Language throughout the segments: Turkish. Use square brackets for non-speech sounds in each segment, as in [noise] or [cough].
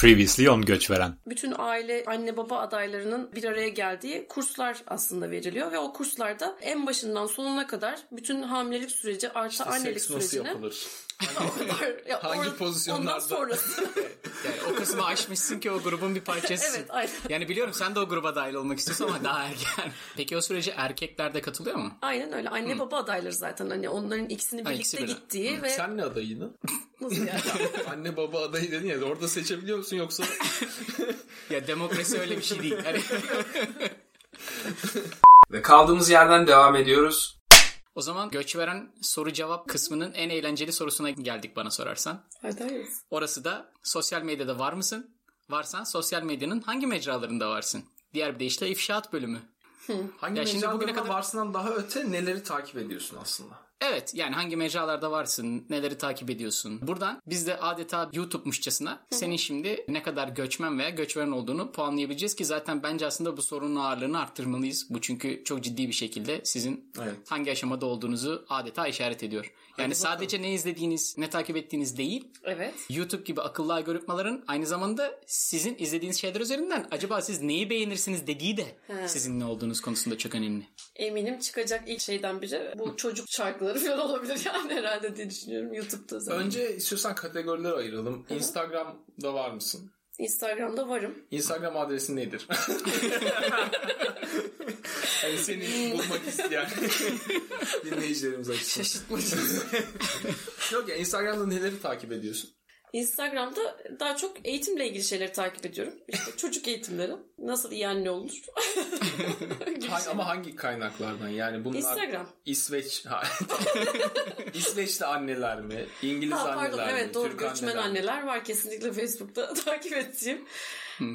Previously on Göçveren. Bütün aile, anne baba adaylarının bir araya geldiği kurslar aslında veriliyor ve o kurslarda en başından sonuna kadar bütün hamilelik süreci artı İşte annelik seks nasıl sürecini [laughs] ya Hangi or- pozisyonlarda? Ondan sonrası. [laughs] Yani o kısmı aşmışsın ki o grubun bir parçasısın. evet aynen. Yani biliyorum sen de o gruba dahil olmak istiyorsun ama daha erken. [laughs] Peki o sürece erkekler de katılıyor mu? Aynen öyle. Anne baba adayları zaten. Hani onların ikisinin Ha, birlikte ikisi birden. gittiği ve Sen ne adayını? nasıl yani? Anne baba adayı dedin ya orada seçebiliyor musun yoksa Ya demokrasi öyle bir şey değil. Yani Ve kaldığımız yerden devam ediyoruz. O zaman göç veren soru cevap kısmının en eğlenceli sorusuna geldik bana sorarsan. Adayız. Orası da sosyal medyada var mısın? Varsan sosyal medyanın hangi mecralarında varsın? Diğer bir deyişle ifşaat bölümü. hangi Ya şimdi bugüne kadar- varsından daha öte neleri takip ediyorsun aslında? Evet yani hangi mecralarda varsın, neleri takip ediyorsun. Buradan biz de adeta YouTube'muşçasına senin şimdi ne kadar göçmen veya göçveren olduğunu puanlayabileceğiz ki zaten bence aslında bu sorunun ağırlığını arttırmalıyız. Bu çünkü çok ciddi bir şekilde sizin Evet. hangi aşamada olduğunuzu adeta işaret ediyor. Yani sadece ne izlediğiniz, ne takip ettiğiniz değil, Evet. YouTube gibi akıllı algoritmaların aynı zamanda sizin izlediğiniz şeyler üzerinden acaba siz neyi beğenirsiniz dediği de sizin ne olduğunuz konusunda çok önemli. Eminim çıkacak ilk şeyden biri bu çocuk şarkıları falan olabilir yani herhalde diye düşünüyorum YouTube'da zaten. Önce istiyorsan kategoriler ayıralım. Instagram'da var mısın? Instagram'da varım. Instagram adresin nedir? [laughs] hani seni bulmak isteyen [laughs] dinleyicilerimiz açısından. Şaşırtmacı. Yok ya Instagram'da neleri takip ediyorsun? Instagram'da daha çok eğitimle ilgili şeyleri takip ediyorum. İşte [laughs] çocuk eğitimleri. Nasıl iyi anne [laughs] Ha- şey. ama hangi kaynaklardan? Yani bunlar Instagram. İsveç [laughs] İsveçli anneler mi? İngiliz Ha, anneler pardon mi? evet doğru Türk göçmen anneler anneler var kesinlikle Facebook'ta takip ettiğim.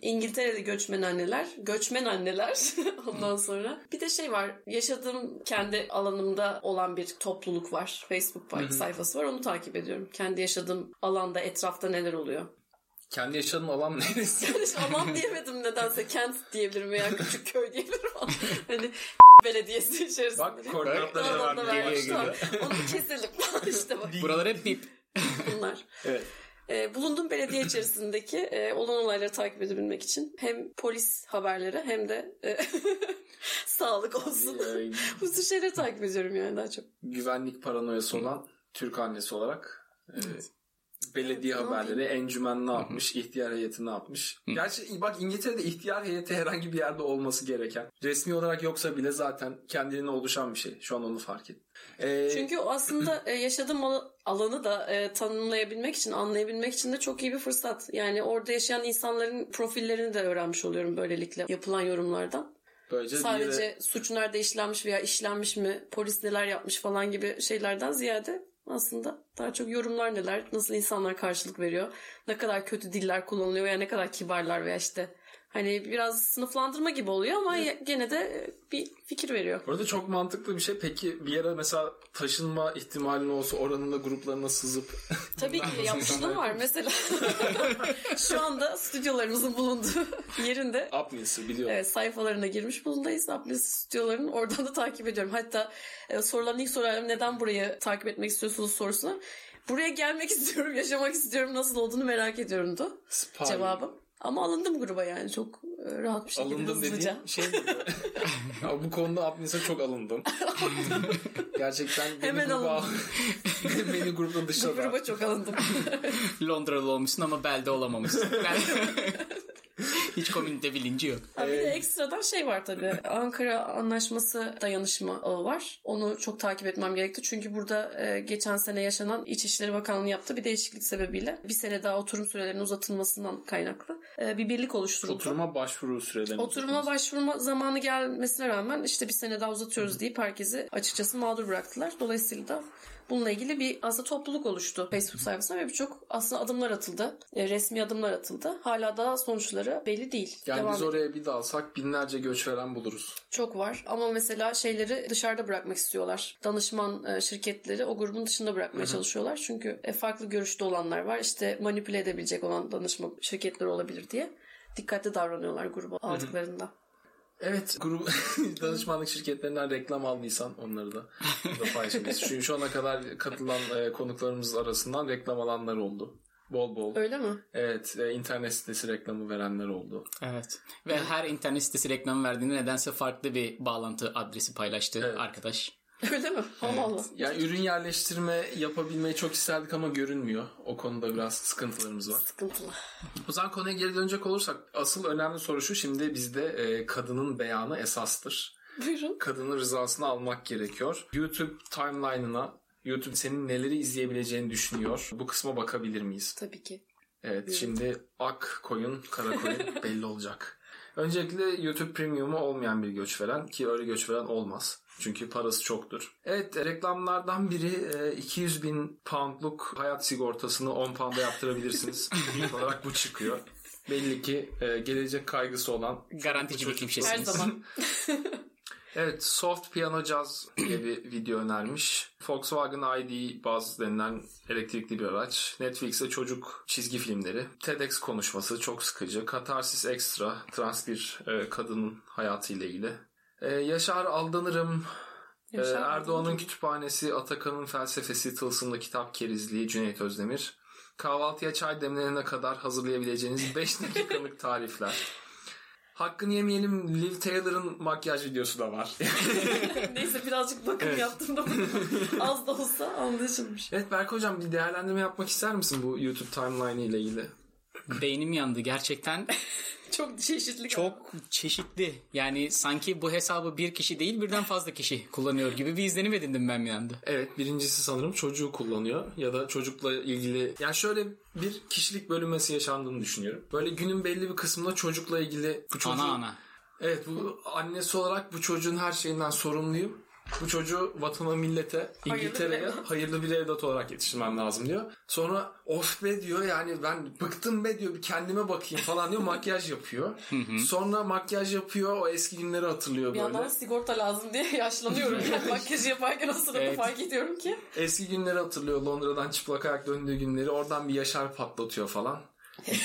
İngiltere'de göçmen anneler, göçmen anneler [laughs] ondan sonra. Bir de şey var, yaşadığım kendi alanımda olan bir topluluk var. Facebook var, sayfası var, onu takip ediyorum. Kendi yaşadığım alanda, etrafta neler oluyor. Kendi yaşadığın alan [laughs] neresi? Aman diyemedim nedense, kent diyebilirim veya [laughs] küçük köy diyebilirim. hani belediyesi içerisinde. Bak koordinatları da var. tamam. geliyor. Onu keselim. işte bak Buralar hep bip. bunlar. Evet. E, bulunduğum belediye [laughs] içerisindeki e, olan olayları takip edebilmek için hem polis haberleri hem de e, [laughs] sağlık olsun. Ee, [laughs] Bu tür şeyleri takip ediyorum yani daha çok. güvenlik paranoyası olan Türk annesi olarak e, belediye Evet, ne haberleri, encümen ne yapmış, ihtiyar heyeti ne yapmış. Gerçi bak İngiltere'de ihtiyar heyeti herhangi bir yerde olması gereken. Resmi olarak yoksa bile zaten kendiliğine oluşan bir şey. Şu an onu fark et. Ee, Çünkü aslında e, yaşadığım al- alanı da e, tanımlayabilmek için, anlayabilmek için de çok iyi bir fırsat. Yani orada yaşayan insanların profillerini de öğrenmiş oluyorum böylelikle yapılan yorumlardan. böylece Sadece yere- suç nerede işlenmiş veya işlenmiş mi, polis neler yapmış falan gibi şeylerden ziyade aslında daha çok yorumlar neler, nasıl insanlar karşılık veriyor, ne kadar kötü diller kullanılıyor veya ne kadar kibarlar veya işte hani biraz sınıflandırma gibi oluyor ama ya- gene de e, bir fikir veriyor. Burada çok mantıklı bir şey. Peki bir yere mesela taşınma ihtimalin olsa oranın da gruplarına sızıp [laughs] Tabii ki yapmışlığım var mesela. [laughs] Şu anda stüdyolarımızın bulunduğu yerinde Upness'ı biliyorum. Evet, sayfalarına girmiş bulundayız. Aplis stüdyolarının oradan da takip ediyorum. Hatta e, sorulan ilk sorularım neden burayı takip etmek istiyorsunuz sorusuna. Buraya gelmek [laughs] istiyorum, yaşamak istiyorum, nasıl olduğunu merak ediyorumdu Spy. cevabım. Ama alındım gruba yani çok e, rahat bir şekilde Alındım hızlıca. dediğim şey mi? [laughs] ya bu konuda Upness'e çok alındım. [laughs] Gerçekten beni Hemen gruba, alındım. [laughs] beni gruptan Bu dışladı. gruba çok alındım. Londralı olmuşsun ama belde olamamışsın. Yani- [laughs] Hiç komünite bilinci yok. Ha, bir de ekstradan şey var tabii. Ankara Anlaşması dayanışma ağı var. Onu çok takip etmem gerekti. Çünkü burada e, geçen sene yaşanan İçişleri Bakanlığı yaptığı bir değişiklik sebebiyle bir sene daha oturum sürelerinin uzatılmasından kaynaklı e, bir birlik oluşturuldu. Oturuma başvuru süreleri. Oturuma başvurma zamanı gelmesine rağmen işte bir sene daha uzatıyoruz deyip herkesi açıkçası mağdur bıraktılar. Dolayısıyla da bununla ilgili bir aslında topluluk oluştu Facebook sayfasında ve birçok aslında adımlar atıldı. E, resmi adımlar atıldı. Hala da sonuçları belli değil. Yani Devam biz oraya bir dalsak binlerce göç veren buluruz. Çok var ama mesela şeyleri dışarıda bırakmak istiyorlar. Danışman e, şirketleri o grubun dışında bırakmaya çalışıyorlar. Çünkü e, farklı görüşte olanlar var. İşte manipüle edebilecek olan danışma şirketleri olabilir diye. Dikkatli davranıyorlar grubu aldıklarında. Evet grup [laughs] danışmanlık şirketlerinden reklam aldıysan onları da burada paylaşabiliriz. [laughs] Çünkü şu ana kadar katılan e, konuklarımız arasından reklam alanlar oldu. Bol bol. Öyle mi? Evet e, internet sitesi reklamı verenler oldu. Evet. Ve her internet sitesi reklam verdiğinde nedense farklı bir bağlantı adresi paylaştı Evet. arkadaş. Öyle mi? Allah Allah. Yani ürün yerleştirme yapabilmeyi çok isterdik ama görünmüyor. O konuda biraz sıkıntılarımız var. Sıkıntılı. O zaman konuya geri dönecek olursak asıl önemli soru şu. Şimdi bizde e, kadının beyanı esastır. Buyurun. Kadının rızasını almak gerekiyor. YouTube timeline'ına YouTube senin neleri izleyebileceğini düşünüyor. Bu kısma bakabilir miyiz? Tabii ki. Evet şimdi ak koyun kara koyun [laughs] belli olacak. Öncelikle YouTube Premium'u olmayan bir göçveren ki öyle göçveren olmaz. Çünkü parası çoktur. Evet reklamlardan biri e, 200 bin poundluk hayat sigortasını 10 pound'a yaptırabilirsiniz. [laughs] İlk olarak bu çıkıyor. Belli ki e, gelecek kaygısı olan Garantici bir Her kimsesiniz. zaman. [laughs] Evet, Soft Piano Jazz diye bir video önermiş. Volkswagen ID Buzz denilen elektrikli bir araç. Netflix'te çocuk çizgi filmleri. TEDx konuşması çok sıkıcı. Katarsis Extra, trans bir e, kadının hayatıyla ilgili. E, Yaşar Aldanırım, e, Erdoğan'ın kütüphanesi, Atakan'ın felsefesi, Tılsımlı Kitap Kerizliği, Cüneyt Özdemir. Kahvaltıya çay demlenene kadar hazırlayabileceğiniz 5 [laughs] dakikalık tarifler. Hakkını yemeyelim Liv Taylor'ın makyaj videosu da var. [laughs] Neyse birazcık bakım yaptım da [laughs] az da olsa anlaşılmış. evet Berk Hocam bir değerlendirme yapmak ister misin bu YouTube timeline ile ilgili? Beynim yandı gerçekten. [laughs] Çok çeşitli. Çok çeşitli. Yani sanki bu hesabı bir kişi değil birden fazla kişi kullanıyor gibi bir izlenim edindim ben bir anda. Evet birincisi sanırım çocuğu kullanıyor ya da çocukla ilgili yani şöyle bir kişilik bölünmesi yaşandığını düşünüyorum. Böyle günün belli bir kısmında çocukla ilgili bu çocuğu Ana ana. Evet bu annesi olarak bu çocuğun her şeyinden sorumluyum. Bu çocuğu vatana, millete, bir İngiltere'ye hayırlı bir evlat olarak yetiştirmem lazım diyor. Sonra of be diyor yani ben bıktım be diyor bir kendime bakayım falan diyor makyaj yapıyor. [laughs] Sonra makyaj yapıyor o eski günleri hatırlıyor Bir böyle. yandan sigorta lazım diye [laughs] yaşlanıyorum. Yani makyajı yaparken o sırada Evet. fark ediyorum ki. Eski günleri hatırlıyor Londra'dan çıplak ayak döndüğü günleri oradan bir yaşar patlatıyor falan. [laughs]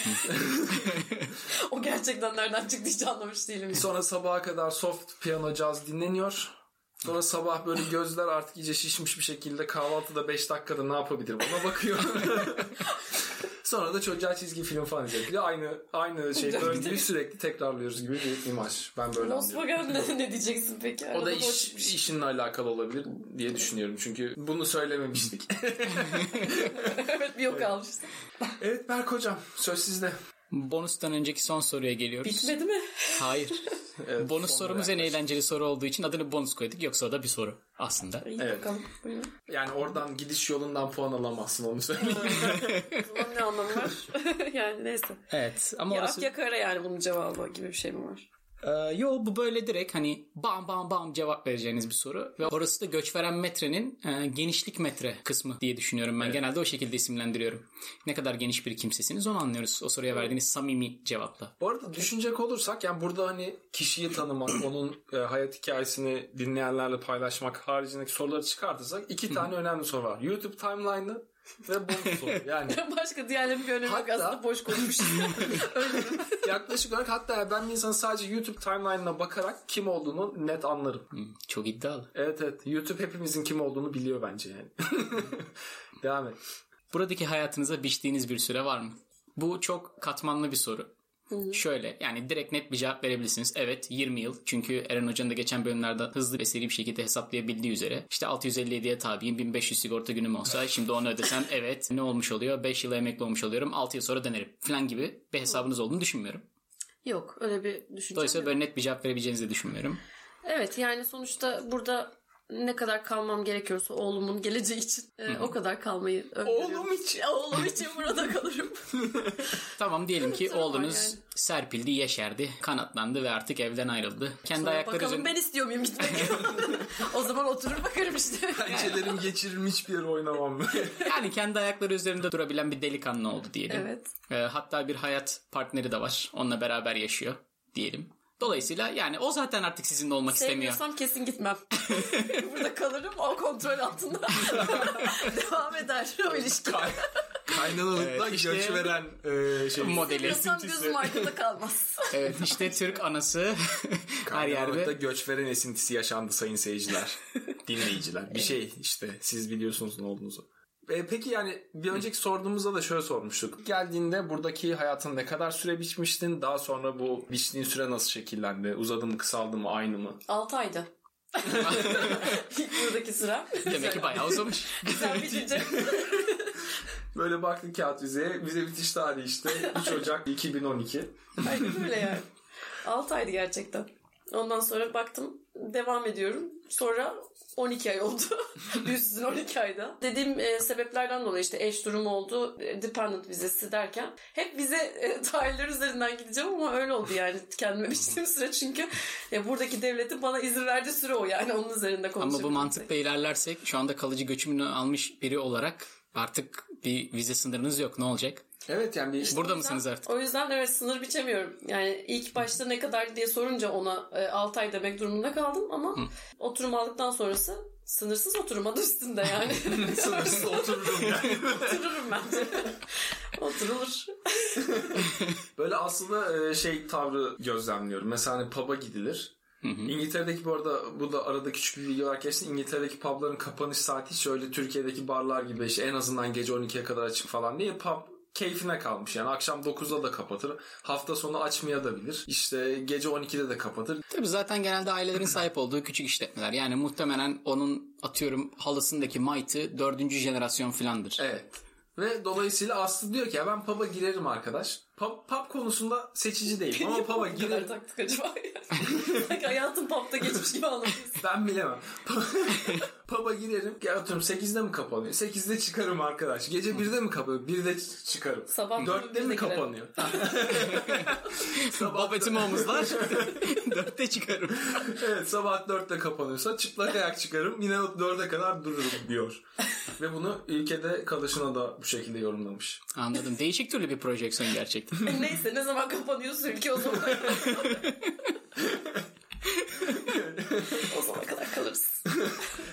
O gerçekten nereden çıktı hiç anlamış değilim. Sonra sabaha kadar soft piyano caz dinleniyor. Sonra sabah böyle gözler artık iyice şişmiş bir şekilde kahvaltıda 5 dakikada ne yapabilirim ona bakıyor. [laughs] Sonra da çocuğa çizgi film falan izletiyor. Aynı aynı şey döngüyü sürekli tekrarlıyoruz gibi bir imaj. Ben böyle. Volkswagen'de ne diyeceksin peki? O da iş, çıkmış. işinle alakalı olabilir diye düşünüyorum. Çünkü bunu söylememiştik. [laughs] evet bir yok almıştım. evet Berk Hocam söz sizde. Bonustan önceki son soruya geliyoruz. Bitmedi mi? Hayır. Evet, bonus sorumuz en eğlenceli soru olduğu için adını bonus koyduk. Yoksa o da bir soru aslında. İyi Evet. bakalım. Buyurun. Yani oradan gidiş yolundan puan alamazsın onu söyleyeyim. [laughs] Zaman ne anlamı var? [laughs] yani neyse. Evet ama Ya orası... ak ya kara yani bunun cevabı gibi bir şey mi var? Ee, yo bu böyle direkt hani bam bam bam cevap vereceğiniz bir soru. Ve orası da göç veren metrenin e, genişlik metre kısmı diye düşünüyorum ben. Genelde o şekilde isimlendiriyorum. Ne kadar geniş bir kimsesiniz onu anlıyoruz. O soruya verdiğiniz samimi cevapla. Bu arada düşünecek olursak yani burada hani kişiyi tanımak, [clears throat] onun e, hayat hikayesini dinleyenlerle paylaşmak haricindeki soruları çıkartırsak iki tane önemli soru var. YouTube timeline'ı ve soru. Yani [laughs] Başka önemi yok Hatta- aslında boş konuşmuşuz. [laughs] [laughs] yaklaşık olarak hatta ben bir insanın sadece YouTube timeline'ına bakarak kim olduğunu net anlarım. Hmm, çok iddialı. Evet evet. YouTube hepimizin kim olduğunu biliyor bence yani. Devam et. Buradaki hayatınıza biçtiğiniz bir süre var mı? Bu çok katmanlı bir soru. Şöyle yani direkt net bir cevap verebilirsiniz. Evet 20 yıl. Çünkü Eren Hoca'nın da geçen bölümlerde hızlı ve seri bir şekilde hesaplayabildiği üzere. işte 657'ye tabiyim 1500 sigorta günüm olsa şimdi onu ödesem [laughs] evet ne olmuş oluyor? 5 yıl emekli olmuş oluyorum 6 yıl sonra dönerim falan gibi bir hesabınız olduğunu düşünmüyorum. yok öyle bir düşünce. Dolayısıyla böyle net bir cevap verebileceğinizi de düşünmüyorum. Evet yani sonuçta burada ne kadar kalmam gerekiyorsa oğlumun geleceği için e, o kadar kalmayı öngörüyorum. Oğlum için. Oğlum için burada kalırım. [laughs] Tamam diyelim ki Tamam, oğlunuz yani. serpildi, yeşerdi, kanatlandı ve artık evden ayrıldı. Kendi Sonra ayakları bakalım üzerinde... ben istiyor muyum gitmek? [laughs] o zaman oturur bakarım işte. Pençelerim geçirilmiş bir yere oynamam. [laughs] Yani kendi ayakları üzerinde durabilen bir delikanlı oldu diyelim. evet. Ee, hatta bir hayat partneri de var. Onunla beraber yaşıyor diyelim. Dolayısıyla yani o zaten artık sizinle olmak istemiyor. Sevmiyorsam kesin gitmem. [laughs] burada kalırım o kontrol altında. [laughs] Devam eder o ilişki. Kaynanalıkla Evet, işte- göç veren e, şey. Modeli. Sevmiyorsam gözüm arkada kalmaz. [laughs] Evet işte Türk anası her yerde. göç veren esintisi yaşandı sayın seyirciler. Dinleyiciler. Bir şey işte siz biliyorsunuz ne olduğunuzu. E, peki yani bir önceki sorduğumuzda da şöyle sormuştuk. Geldiğinde buradaki hayatın ne kadar süre biçmiştin? Daha sonra bu biçtiğin süre nasıl şekillendi? Uzadı mı, kısaldı mı, aynı mı? 6 aydı. [laughs] Buradaki sıra. Demek ki bayağı uzamış. [laughs] Güzel bitince. [laughs] Böyle baktık kağıt vizeye. Vize bitiş tarihi işte 3 Ocak 2012. Aynen öyle yani. 6 aydı gerçekten. Ondan sonra baktım devam ediyorum. Sonra 12 ay oldu. [laughs] Üstün 12 ayda. Dediğim e, sebeplerden dolayı işte eş durumu oldu. e, dependent vizesi derken. Hep vize e, [laughs] tarihleri üzerinden gideceğim ama öyle oldu yani. Kendime [laughs] biçtiğim süre çünkü e, buradaki devletin bana izin verdiği süre o yani. Onun üzerinde konuşabilirim. Ama bu mantıkla ilerlersek şu anda kalıcı göçümünü almış biri olarak artık bir vize sınırınız yok. Ne olacak? Evet yani bir Burada mısınız artık? O yüzden evet sınır biçemiyorum. Yani ilk başta ne kadar diye sorunca ona e, 6 ay demek durumunda kaldım ama oturum aldıktan sonrası sınırsız oturum adı üstünde yani. [laughs] sınırsız otururum yani. [laughs] Otururum bence. Oturulur. [laughs] Böyle aslında e, şey tavrı gözlemliyorum. Mesela hani pub'a gidilir. İngiltere'deki bu arada bu da arada küçük bir bilgi olarak geçsin. İngiltere'deki pubların kapanış saati hiç öyle Türkiye'deki barlar gibi işte en azından gece 12'ye kadar açık falan değil. Pub keyfine kalmış yani akşam 9'da da kapatır. Hafta sonu açmaya da bilir. İşte gece 12'de de kapatır. Tabii zaten genelde ailelerin sahip olduğu küçük işletmeler. Yani muhtemelen onun atıyorum halısındaki might'ı dördüncü jenerasyon filandır. Evet. Ve dolayısıyla Aslı diyor ki ya ben pub'a girerim arkadaş. Pub, pub konusunda seçici değilim ama pub'a girerim. taktık acaba ya? Sanki hayatım pub'da geçmiş gibi anlatıyorsun. [laughs] Ben bilemem. [laughs] Pub'a girerim. Ya atıyorum 8'de mi kapanıyor? 8'de çıkarım arkadaş. Gece 1'de mi kapanıyor? 1'de çıkarım. Sabah 4'te mi 1'de girerim. kapanıyor? [laughs] Babetimi omuzlar. Dörtte çıkarım. evet sabah 4'te kapanıyorsa çıplak ayak çıkarım. Yine o 4'e kadar dururum diyor. Ve bunu ülkede kalışına da bu şekilde yorumlamış. Anladım. Değişik türlü bir projeksiyon gerçekten. [laughs] Neyse ne zaman kapanıyorsa ülke o zaman. [laughs] o zamana kadar kalırız.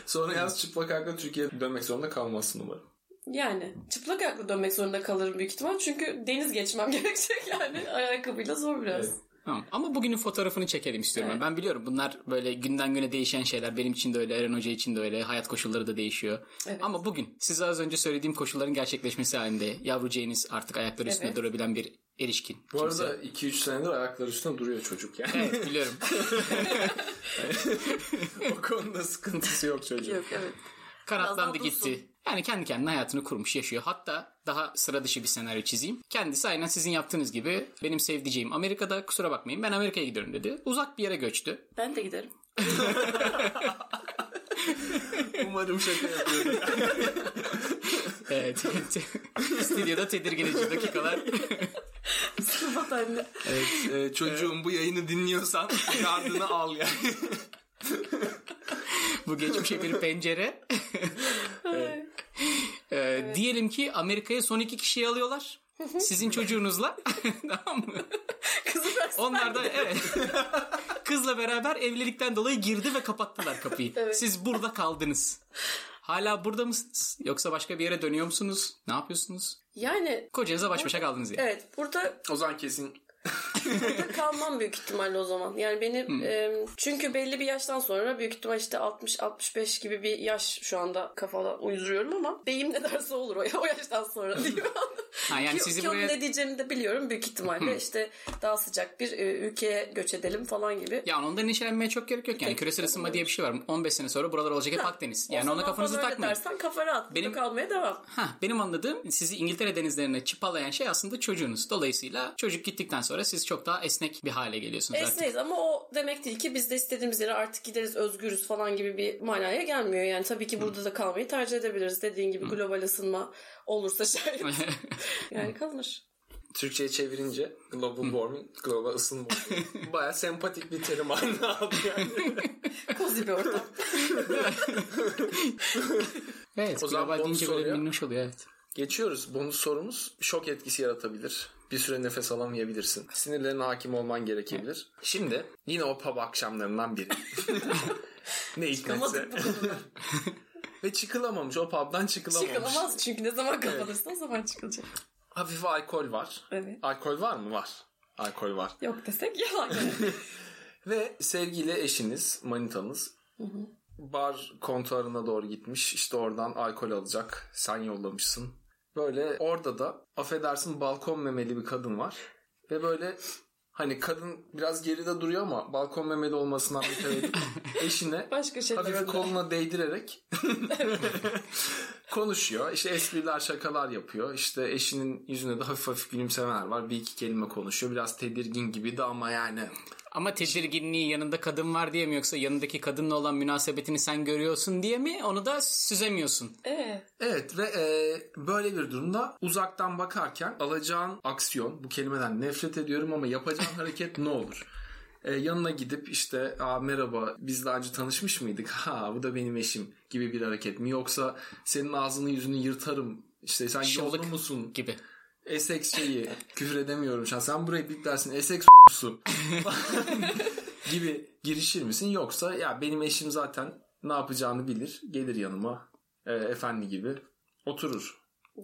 Sonra yaz çıplak ayakla Türkiye'ye dönmek zorunda kalmazsın umarım. Yani çıplak ayakla dönmek zorunda kalırım büyük ihtimal. Çünkü deniz geçmem [laughs] gerekecek yani. Ayakkabıyla zor biraz. Evet. Tamam. Ama bugünün fotoğrafını çekelim istiyorum. Evet. Ben biliyorum bunlar böyle günden güne değişen şeyler. Benim için de öyle, Eren Hoca için de öyle. Hayat koşulları da değişiyor. Evet. Ama bugün size az önce söylediğim koşulların gerçekleşmesi halinde yavrucağınız artık ayakları üstünde Evet. durabilen bir erişkin. Bu kimse. arada 2-3 senedir ayakları üstünde duruyor çocuk yani. Evet biliyorum. [laughs] o konuda sıkıntısı yok çocuğun. Yok evet. Kanatlandı gitti. Yani kendi kendine hayatını kurmuş yaşıyor. Hatta daha sıra dışı bir senaryo çizeyim. Kendisi aynen sizin yaptığınız gibi benim sevdiceğim Amerika'da kusura bakmayın ben Amerika'ya gidiyorum dedi. Uzak bir yere göçtü. Ben de giderim. [laughs] Umarım şaka yapıyorum. [laughs] Evet. Stüdyoda tedirgin edici dakikalar. [laughs] Sıfat anne. Evet, e, çocuğum bu yayını dinliyorsan gardını al yani. Bu geçmişe bir pencere. Ee, Diyelim ki Amerika'ya son iki kişiyi alıyorlar. Sizin çocuğunuzla. [laughs] tamam mı? Kızı. Onlar da evet. Kızla beraber evlilikten dolayı girdi ve kapattılar kapıyı. Evet. Siz burada kaldınız. Hala burada mısınız? Yoksa başka bir yere dönüyor musunuz? Ne yapıyorsunuz? Yani Kocanıza baş başa kaldınız yani. evet burada O zaman kesin burada kalmam büyük ihtimalle o zaman. Yani benim e, çünkü belli bir yaştan sonra büyük ihtimal işte 60-65 gibi bir yaş şu anda kafada uyduruyorum ama beyim ne derse olur o, o yaştan sonra mi? Ha, yani ki, sizi ki onun buraya... ne diyeceğimi de biliyorum büyük ihtimalle işte daha sıcak bir e, ülkeye göç edelim falan gibi. Ya ondan endişelenmeye çok gerek yok. Yani Peki, küresel ısınma diye bir şey var. 15 sene sonra buralar olacak hep Akdeniz. Yani ona kafanızı takmayın. dersen kafa rahat. Benim- kalmaya devam. Ha, benim anladığım sizi İngiltere denizlerine çıpalayan şey aslında çocuğunuz. Dolayısıyla çocuk gittikten sonra siz çok daha esnek bir hale geliyorsunuz artık. Esneyiz ama o demek değil ki biz de istediğimiz yere artık gideriz özgürüz falan gibi bir manaya gelmiyor. Yani tabii ki burada da kalmayı tercih edebiliriz. Dediğin gibi global ısınma olursa şayet. [laughs] yani kalınır. Türkçe'ye çevirince global warming, global ısınma. [laughs] Baya sempatik bir terim haline aldı yani. [laughs] Kozi bir ortam. evet, O zaman global deyince böyle minnoş oluyor evet. Geçiyoruz. Bonus sorumuz şok etkisi yaratabilir. Bir süre nefes alamayabilirsin. Sinirlerine hakim olman gerekebilir. Şimdi yine o pub akşamlarından biri. ne hikmetse. Ve çıkılamamış. O pub'dan çıkılamamış. Çıkılamaz çünkü ne zaman kapanırsa o zaman çıkılacak. Hafif alkol var. Evet. Alkol var mı? Var. Alkol var. Yok desek yalan. [laughs] Ve sevgili eşiniz, manitanız bar kontuarına doğru gitmiş. İşte oradan alkol alacak. Sen yollamışsın. Böyle orada da affedersin balkon memeli bir kadın var. Ve böyle hani kadın biraz geride duruyor ama balkon memeli olmasından mütevellit [laughs] eşine Başka hafif koluna değdirerek [laughs] konuşuyor. İşte espriler şakalar yapıyor. İşte eşinin yüzünde de hafif hafif gülümsemeler var. Bir iki kelime konuşuyor. Biraz tedirgin gibiydi ama yani Ama tedirginliği yanında kadın var diye mi yoksa yanındaki kadınla olan münasebetini sen görüyorsun diye mi onu da süzemiyorsun. Ee, Evet ve e, böyle bir durumda uzaktan bakarken alacağın aksiyon bu kelimeden nefret ediyorum ama yapacağın [laughs] hareket ne olur? E, yanına gidip işte Aa, merhaba biz daha önce tanışmış mıydık? [laughs] Ha bu da benim eşim gibi bir hareket mi? Yoksa senin ağzını yüzünü yırtarım işte sen Şılık yollu musun? gibi. Essex şeyi [laughs] küfür edemiyorum şu an. Sen burayı biplersin Essex su [laughs] gibi girişir misin? Yoksa ya benim eşim zaten ne yapacağını bilir. Gelir yanıma e, efendi gibi oturur.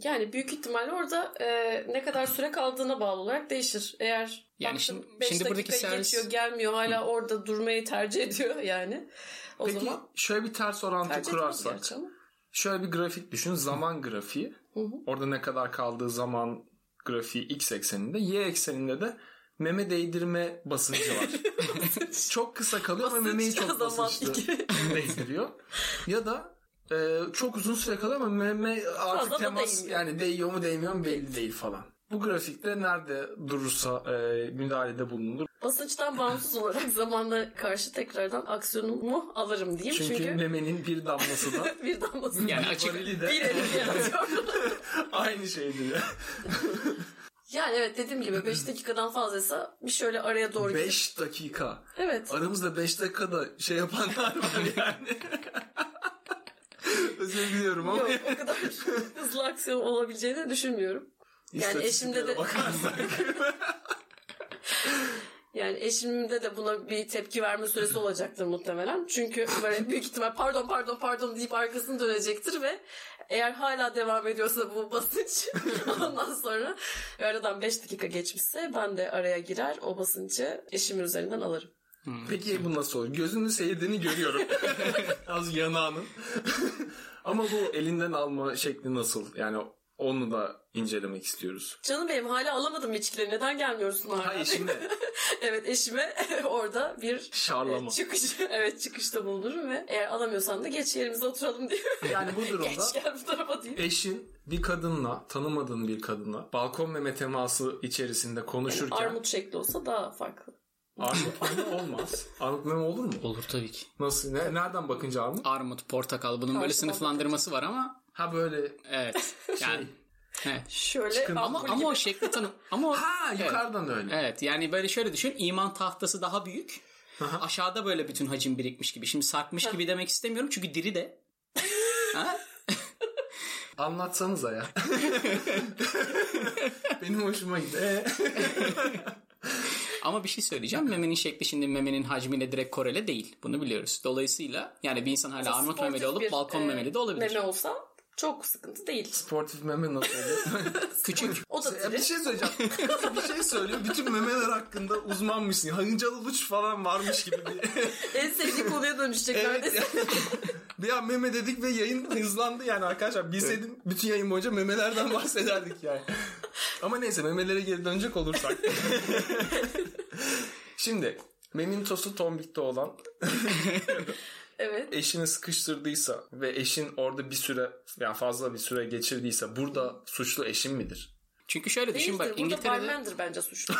yani büyük ihtimalle orada e, ne kadar süre kaldığına bağlı olarak değişir. Eğer Yani baktım şimdi- beş şimdi buradaki servis- geçiyor gelmiyor hala orada durmayı tercih ediyor yani. O Peki zaman şöyle bir ters orantı kurarsak. Şöyle bir grafik düşün. Zaman grafiği. Hı hı. Orada ne kadar kaldığı zaman grafiği x ekseninde. Y ekseninde de meme değdirme basıncı var. [laughs] çok kısa kalıyor ama memeyi çok basınçlı [laughs] değdiriyor. Ya da e, çok uzun süre kalıyor ama meme artık Fazla temas değmiyor. yani değiyor mu değmiyor mu belli değil falan. Bu grafikte nerede durursa e, müdahalede bulunur. Basınçtan bağımsız olarak zamanla karşı tekrardan aksiyonumu alırım diyeyim. Çünkü, Çünkü, memenin bir damlası da [laughs] bir damlası Yani açık bir elini yaratıyor. aynı şeydir. Yani evet dediğim gibi 5 [clears throat] dakikadan fazlaysa bir şöyle araya doğru gidip. 5 dakika. Evet. Aramızda 5 dakikada şey yapanlar var yani. [laughs] Özür diliyorum ama Yok o kadar hızlı aksiyon olabileceğini düşünmüyorum. Yani eşimde de bakarsak. [laughs] yani eşimde de buna bir tepki verme süresi olacaktır muhtemelen. Çünkü böyle büyük ihtimal pardon pardon pardon deyip arkasını dönecektir ve eğer hala devam ediyorsa bu basınç [laughs] ondan sonra aradan 5 dakika geçmişse ben de araya girer o basıncı eşimin üzerinden alırım. Peki bu nasıl olur? Gözünü seyirdiğini görüyorum. [laughs] Az yanağının. [laughs] ama bu elinden alma şekli nasıl? Yani onu da incelemek istiyoruz. Canım benim hala alamadım içkileri. Neden gelmiyorsun hala? Hayır şimdi [laughs] evet eşime [laughs] orada bir Şarlama. e, çıkış [laughs] evet çıkışta bulunurum ve eğer alamıyorsan da geç yerimize oturalım diyor. yani bu durumda geç gel bu tarafa diyor. eşin bir kadınla tanımadığın bir kadınla balkon meme teması içerisinde konuşurken Armut şekli olsa daha farklı. armut meme olmaz. Armut meme olur mu? Olur tabii ki. Nasıl? Ne, nereden bakınca armut? Armut, portakal bunun böyle sınıflandırması var ama Ha böyle evet. [laughs] Yani evet. Şöyle Çıkın. Ama ampul ama gibi. o şekli tanım ama o, Ha evet. yukarıdan öyle. Evet yani böyle şöyle düşün iman tahtası daha büyük. Aşağıda böyle bütün hacim birikmiş gibi. Şimdi sarkmış gibi demek istemiyorum çünkü diri de. [laughs] ha? Anlatsanıza ya. [laughs] Benim hoşuma gitti. Ama bir şey söyleyeceğim. Memenin şekli şimdi memenin hacmiyle direkt korele değil. Bunu biliyoruz. Dolayısıyla yani bir insan hala armut memeli olup bir, balkon e, memeli de olabilir. Meme olsa çok sıkıntı değil. Sportif meme nasıl [laughs] olur? Küçük. O da Ya bir şey söyleyeceğim. [laughs] bir şey söylüyor. Bütün memeler hakkında uzmanmışsın. Hıncalı uç falan varmış gibi bir... [laughs] En sevdiği konuya dönüşecek Evet neredeyse. ya. bir an meme dedik ve yayın hızlandı yani arkadaşlar. Bilseydim bütün yayın boyunca memelerden bahsederdik yani. Ama neyse memelere geri dönecek olursak. Şimdi memintosu tombikte olan Evet. eşini sıkıştırdıysa ve eşin orada bir süre yani fazla bir süre geçirdiyse burada suçlu eşin midir? Çünkü şöyle düşün bak Burada İngiltere'de barmendir bence suçlu.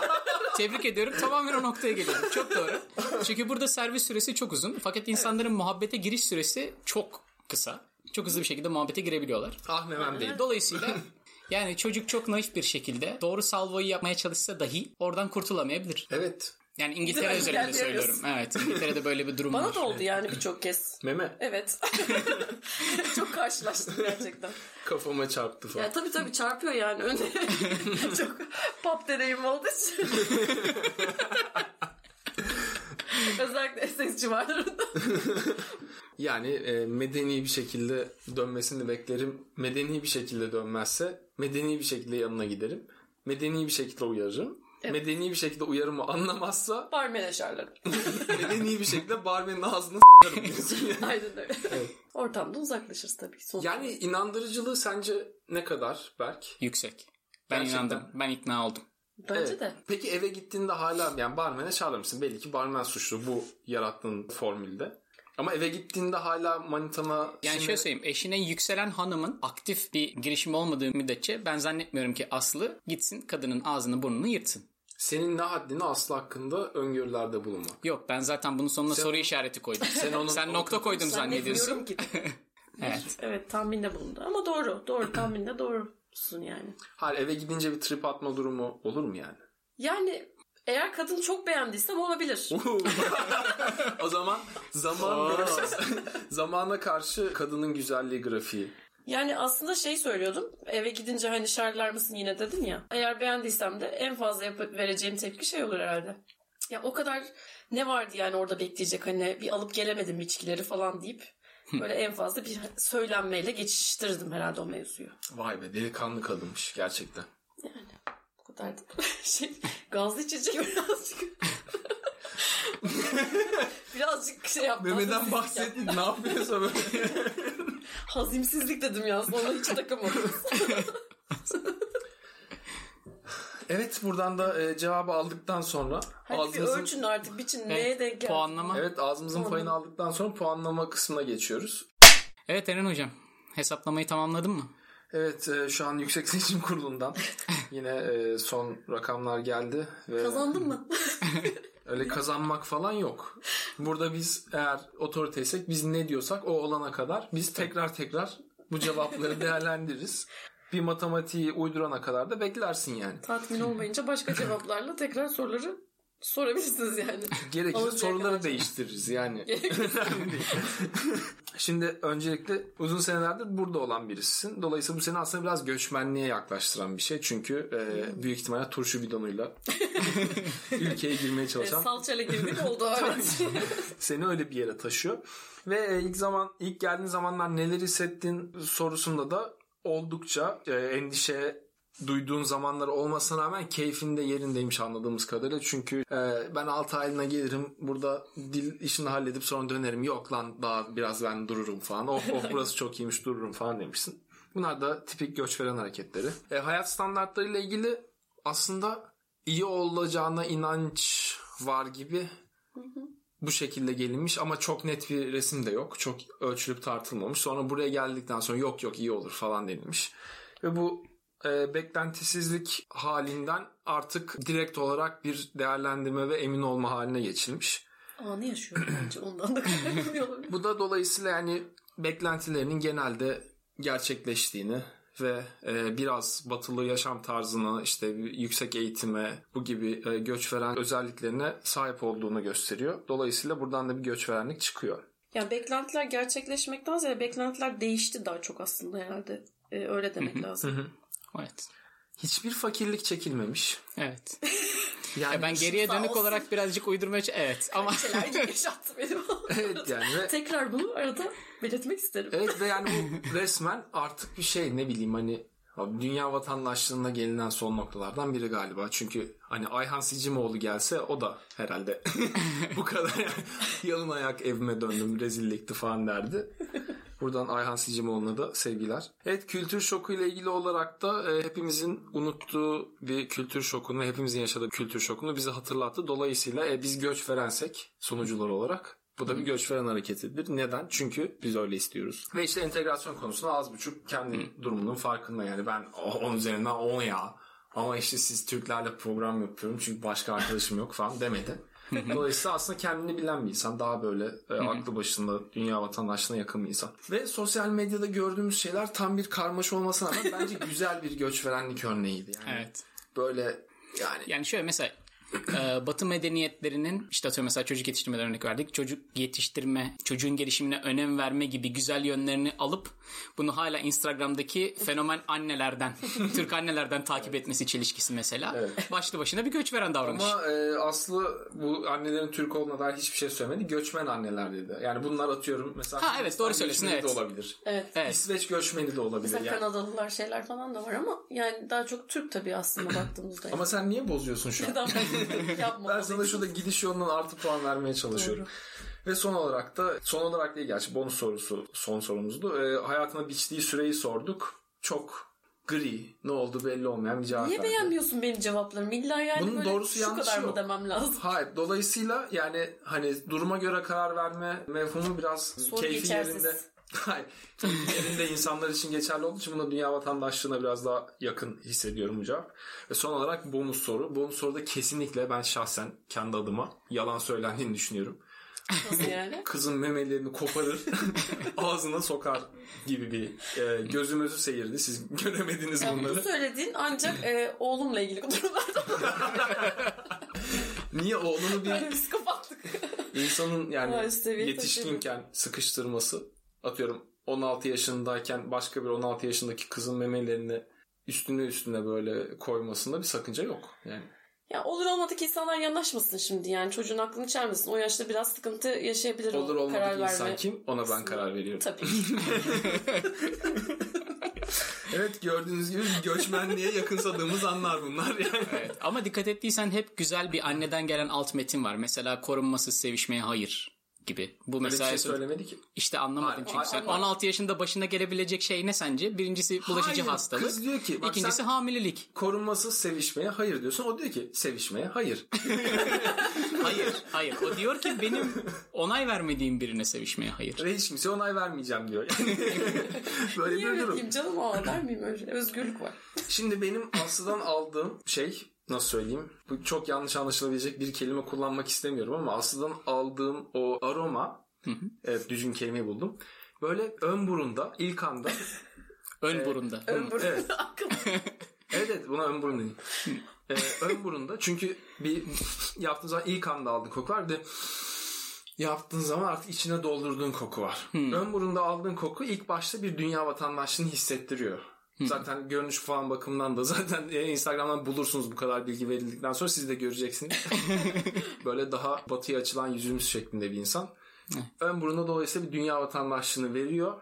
[laughs] tebrik ediyorum tamamen o noktaya geliyorum. Çok doğru. Çünkü burada servis süresi çok uzun. Fakat insanların muhabbete giriş süresi çok kısa. Çok hızlı bir şekilde muhabbete girebiliyorlar. Ah memem değil. Dolayısıyla [laughs] yani çocuk çok naif bir şekilde doğru salvoyu yapmaya çalışsa dahi oradan kurtulamayabilir. Evet. Yani İngiltere Engelleyemiyoruz. söylüyorum. Evet İngiltere'de böyle bir durum Bana var. da oldu yani birçok kez. Meme Evet. [laughs] çok karşılaştım gerçekten. kafama çarptı falan. Ya tabii tabii çarpıyor yani önde. [laughs] çok pop deneyim için. [laughs] Özellikle Essex civarlarında. Yani e, medeni bir şekilde dönmesini beklerim. Medeni bir şekilde dönmezse medeni bir şekilde yanına giderim. Medeni bir şekilde uyarırım. Medeni bir şekilde uyarımı anlamazsa [laughs] Barmen eşarları. [laughs] medeni bir şekilde barmenin ağzını [laughs] s**arım diyorsun yani. Aynen öyle. Ortamda uzaklaşırız tabii. Sonuçta. Yani inandırıcılığı sence ne kadar Berk? Yüksek. Ben Gerçekten. inandım. Ben ikna oldum. Bence Evet. de. Peki eve gittiğinde hala yani barmene çağırmışsın. Belli ki barmen suçlu bu yarattığın formülde. Ama eve gittiğinde hala manitana... Yani şimdi- şöyle söyleyeyim. Eşine yükselen hanımın aktif bir girişimi olmadığı müddetçe ben zannetmiyorum ki Aslı gitsin kadının ağzını burnunu yırtsın. Senin ne haddine Aslı hakkında öngörülerde bulunmak. Yok ben zaten bunun sonuna Sen- soru işareti koydum. Sen [laughs] onu- Sen nokta koydum zannediyorsun. Zannetmiyorum ki. [laughs] Evet. evet tahminde bulundu. Ama doğru. Doğru tahminde doğrusun yani. Hayır eve gidince bir trip atma durumu olur mu yani? Yani eğer kadın çok beğendiysem olabilir. [laughs] o zaman zaman zamana karşı kadının güzelliği grafiği. Yani aslında şey söylüyordum. Eve gidince hani şarlar mısın yine dedin ya. Eğer beğendiysem de en fazla yapıp vereceğim tepki şey olur herhalde. Ya o kadar ne vardı yani orada bekleyecek hani bir alıp gelemedim içkileri falan deyip böyle en fazla bir söylenmeyle geçiştirdim herhalde o mevzuyu. Vay be delikanlı kadınmış gerçekten. Yani bu kadar da [laughs] şey gazlı içecek [laughs] birazcık. [laughs] birazcık şey yaptım. Memeden bahsettin ne yapıyorsa böyle. [laughs] Hazimsizlik dedim ya sonra hiç takamadım. [laughs] evet buradan da e, cevabı aldıktan sonra Hadi bir ağzımızın- ölçün artık biçin neye denk geldi. Puanlama. Evet. Evet ağzımızın Puanlama. payını aldıktan sonra puanlama kısmına geçiyoruz. Eren hocam. Hesaplamayı tamamladın mı? Evet e, şu an Yüksek Seçim Kurulu'ndan yine e, son rakamlar geldi. Ve Kazandın mı? Öyle kazanmak falan yok. Burada biz eğer otoriteysek biz ne diyorsak o olana kadar biz tekrar tekrar bu cevapları değerlendiririz. Bir matematiği uydurana kadar da beklersin yani. Tatmin olmayınca başka cevaplarla tekrar soruları sorabilirsiniz yani. Gerekirse Alıncaya soruları kadar. değiştiririz yani. [laughs] Şimdi öncelikle uzun senelerdir burada olan birisisin. Dolayısıyla bu seni aslında biraz göçmenliğe yaklaştıran bir şey. Çünkü e, büyük ihtimalle turşu bidonuyla [laughs] ülkeye girmeye E, çalışan salçayla girdik oldu [laughs] evet. seni öyle bir yere taşıyor. Ve e, ilk zaman ilk geldiğin zamanlar neler hissettin sorusunda da oldukça e, endişe duyduğun zamanlar olmasına rağmen keyfinde yerindeymiş anladığımız kadarıyla. Çünkü e, ben 6 aylığına gelirim burada dil işini halledip sonra dönerim. Yok lan daha biraz ben dururum falan. Oh oh burası çok iyiymiş dururum falan demişsin. Bunlar da tipik göç veren hareketleri. E, hayat standartlarıyla ilgili aslında iyi olacağına inanç var gibi bu şekilde gelinmiş ama çok net bir resim de yok. Çok ölçülüp tartılmamış. Sonra buraya geldikten sonra yok yok iyi olur falan denilmiş. Ve bu e, beklentisizlik halinden artık direkt olarak bir değerlendirme ve emin olma haline geçilmiş. Anı yaşıyorum bence ondan da kaynaklanıyor. [laughs] Bu da dolayısıyla yani beklentilerinin genelde gerçekleştiğini ve e, biraz batılı yaşam tarzına işte yüksek eğitime bu gibi e, göç veren özelliklerine sahip olduğunu gösteriyor. Dolayısıyla buradan da bir göç verenlik çıkıyor. Yani beklentiler gerçekleşmekten ziyade beklentiler değişti daha çok aslında herhalde. E, öyle demek lazım. Evet. Hiçbir fakirlik çekilmemiş. Evet. [laughs] Yani Ya ben geriye dönük olsun. olarak birazcık uydurmaya Evet ama Şeyler [laughs] yaşattı benim. evet yani ve Tekrar bunu arada belirtmek isterim. Evet ve yani bu [laughs] resmen artık bir şey ne bileyim hani abi dünya vatandaşlığına gelinen son noktalardan biri galiba. Çünkü hani Ayhan Sicimoğlu gelse o da herhalde bu kadar yani yalın ayak evime döndüm rezillikti falan derdi. Buradan Ayhan Sicimoğlu'na da sevgiler. Evet kültür şoku ile ilgili olarak da e, hepimizin unuttuğu bir kültür şokunu hepimizin yaşadığı kültür şokunu bize hatırlattı. Dolayısıyla e, biz göç verensek sunucular olarak bu da bir göç veren hareketidir. Neden? Çünkü biz öyle istiyoruz. Ve işte entegrasyon konusunda az buçuk kendi durumunun farkında yani ben "Oh, onun üzerinden 10 ya. Ama işte siz Türklerle program yapıyorum çünkü başka arkadaşım yok falan demedi. Dolayısıyla aslında kendini bilen bir insan. Daha böyle e, aklı başında dünya vatandaşlığına yakın bir insan. Ve sosyal medyada gördüğümüz şeyler tam bir karmaşa olmasına rağmen bence güzel bir göç verenlik örneğiydi. Yani evet. böyle yani Yani şöyle mesela Ee, Batı medeniyetlerinin işte atıyorum mesela çocuk yetiştirmeden örnek verdik. Çocuk yetiştirme, çocuğun gelişimine önem verme gibi güzel yönlerini alıp bunu hala Instagram'daki fenomen annelerden, [laughs] Türk annelerden takip etmesi çelişkisi mesela. Başlı başına bir göç veren davranış. Ama e, Aslı bu annelerin Türk olduğuna dair hiçbir şey söylemedi. Göçmen anneler dedi. Yani bunlar atıyorum mesela. Ha, evet, doğru söylüyorsun, evet. de olabilir. Evet. Evet. İsveç göçmeni de olabilir. Mesela Yani. Kanadalılar şeyler falan da var ama yani daha çok Türk tabii aslında [coughs] baktığımızda. Ama sen niye bozuyorsun şu an? Neden ben yapmamalıyım? Ben sana şurada gidiş yolundan artı puan vermeye çalışıyorum. Ve son olarak da son olarak değil gerçi bonus sorusu son sorumuzdu. Ee, hayatına biçtiği süreyi sorduk. Çok gri ne oldu belli olmayan bir cevap Niye verdi. beğenmiyorsun benim cevaplarımı? İlla yani Bunun böyle doğrusu şu kadar mı yok. demem lazım? Hayır. Dolayısıyla yani hani duruma göre karar verme mevhumu biraz Soru keyfi geçersiz. yerinde. Hayır. yerinde insanlar için geçerli olduğu için buna dünya vatandaşlığına biraz daha yakın hissediyorum bu cevap. Ve son olarak bonus soru. Bonus soruda kesinlikle ben şahsen kendi adıma yalan söylendiğini düşünüyorum. Nasıl yani? Kızın memelerini koparır, [laughs] ağzına sokar gibi bir e, gözümüzü seyirdi. Siz göremediniz Ya bu bunları. söylediğin ancak e, oğlumla ilgili durumlarda [laughs] Niye oğlunu bir böyle psikopatlık. İnsanın yani yetişkinken sıkıştırması atıyorum 16 yaşındayken başka bir 16 yaşındaki kızın memelerini üstüne üstüne böyle koymasında bir sakınca yok. Yani Ya olur olmadık insanlar yanaşmasın şimdi yani çocuğun aklını çelmesin. O yaşta biraz sıkıntı yaşayabilir olur o karar olmadık insan verme. kim ona ben karar veriyorum. Tabii. [laughs] Evet gördüğünüz gibi bir göçmenliğe yakınsadığımız anlar bunlar yani. Evet. Ama dikkat ettiysen hep güzel bir anneden gelen alt metin var. Mesela korunmasız sevişmeye hayır gibi. Bu Öyle bir mesela şey söylemedi ki. işte anlamadın Hayır, çünkü hayır, sen hayır. 16 yaşında başına gelebilecek şey ne sence? Birincisi bulaşıcı Hayır, hastalık. kız diyor ki, bak İkincisi sen- hamilelik. Korunmasız sevişmeye hayır diyorsun. O diyor ki sevişmeye hayır. [laughs] [laughs] Hayır, hayır. O diyor ki benim onay vermediğim birine sevişmeye hayır. Ve hiç kimseye onay vermeyeceğim diyor. Yani [laughs] böyle Niye bir durum. canım aa der miyim öyle? Özgürlük var. Şimdi benim Aslı'dan aldığım şey nasıl söyleyeyim? Bu çok yanlış anlaşılabilecek bir kelime kullanmak istemiyorum ama Aslı'dan aldığım o aroma evet düzgün kelimeyi buldum. Böyle ön burunda ilk anda [laughs] Ön burunda. Ön burun. evet. [laughs] Evet evet buna ön burun deniyor. Ee, ön burunda çünkü bir yaptığın zaman ilk anda aldığın koku var bir de yaptığın zaman artık içine doldurduğun koku var. Ön burunda aldığın koku ilk başta bir dünya vatandaşlığını hissettiriyor. Zaten görünüş falan bakımından da [laughs] zaten e, Instagram'dan bulursunuz bu kadar bilgi verildikten sonra siz de göreceksiniz. [laughs] Böyle daha batıya açılan yüzümüz şeklinde bir insan. Ön burunda dolayısıyla bir dünya vatandaşlığını veriyor.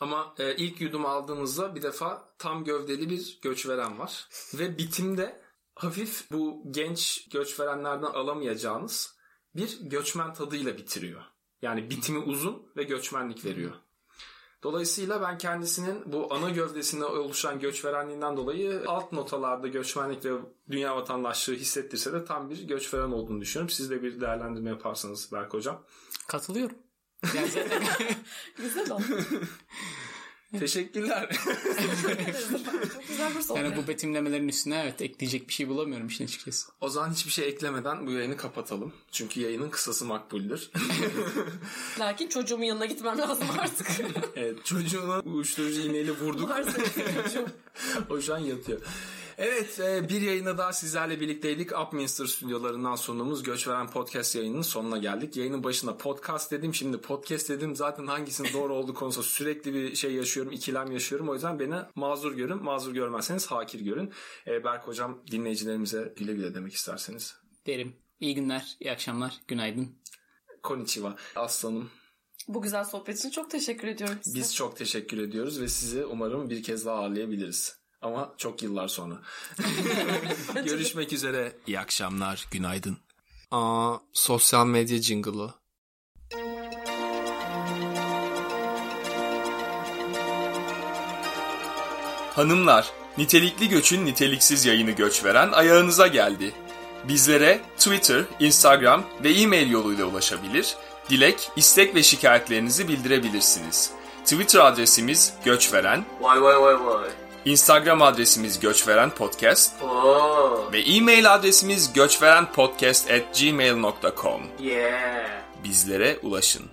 Ama e, ilk yudum aldığınızda bir defa tam gövdeli bir göçveren var. Ve bitimde hafif bu genç göçverenlerden alamayacağınız bir göçmen tadıyla bitiriyor. Yani bitimi uzun ve göçmenlik veriyor. Dolayısıyla ben kendisinin bu ana gövdesinde oluşan göçverenliğinden dolayı alt notalarda göçmenlik ve dünya vatandaşlığı hissettirse de tam bir göçveren olduğunu düşünüyorum. Siz de bir değerlendirme yaparsanız Berk Hocam. Katılıyorum. Yani zaten [laughs] Güzel oldu. Teşekkürler. [laughs] Çok güzel bir sohbet. yani bu betimlemelerin üstüne evet ekleyecek bir şey bulamıyorum işin açıkçası. o zaman hiçbir şey eklemeden bu yayını kapatalım. Çünkü yayının kısası makbuldür. [laughs] Lakin çocuğumun yanına gitmem lazım artık. evet çocuğuna uyuşturucu iğneyle vurduk. Varsa [laughs] çocuğum. o şu an yatıyor. Evet e, bir yayına daha sizlerle birlikteydik. Upminster stüdyolarından sunduğumuz Göçveren Podcast yayınının sonuna geldik. Yayının başında podcast dedim şimdi podcast dedim. Zaten hangisinin doğru olduğu konusunda sürekli bir şey yaşıyorum, ikilem yaşıyorum. O yüzden beni mazur görün. Mazur görmezseniz hakir görün. E, Berk Hocam dinleyicilerimize güle güle demek isterseniz. Derim. İyi günler, iyi akşamlar, günaydın. Konnichiwa aslanım. Bu güzel sohbet için çok teşekkür ediyorum size. Biz çok teşekkür ediyoruz ve sizi umarım bir kez daha ağırlayabiliriz. Ama çok yıllar sonra. [laughs] Görüşmek üzere. İyi akşamlar, günaydın. Aa, sosyal medya jingle'ı. Hanımlar, nitelikli göçün niteliksiz yayını göç veren ayağınıza geldi. Bizlere Twitter, Instagram ve e-mail yoluyla ulaşabilir, dilek, istek ve şikayetlerinizi bildirebilirsiniz. Twitter adresimiz göçveren, Vay vay vay vay. Instagram adresimiz göçveren podcast Oo. ve e-mail adresimiz göçverenpodcast at gmail.com. Yeah. Bizlere ulaşın.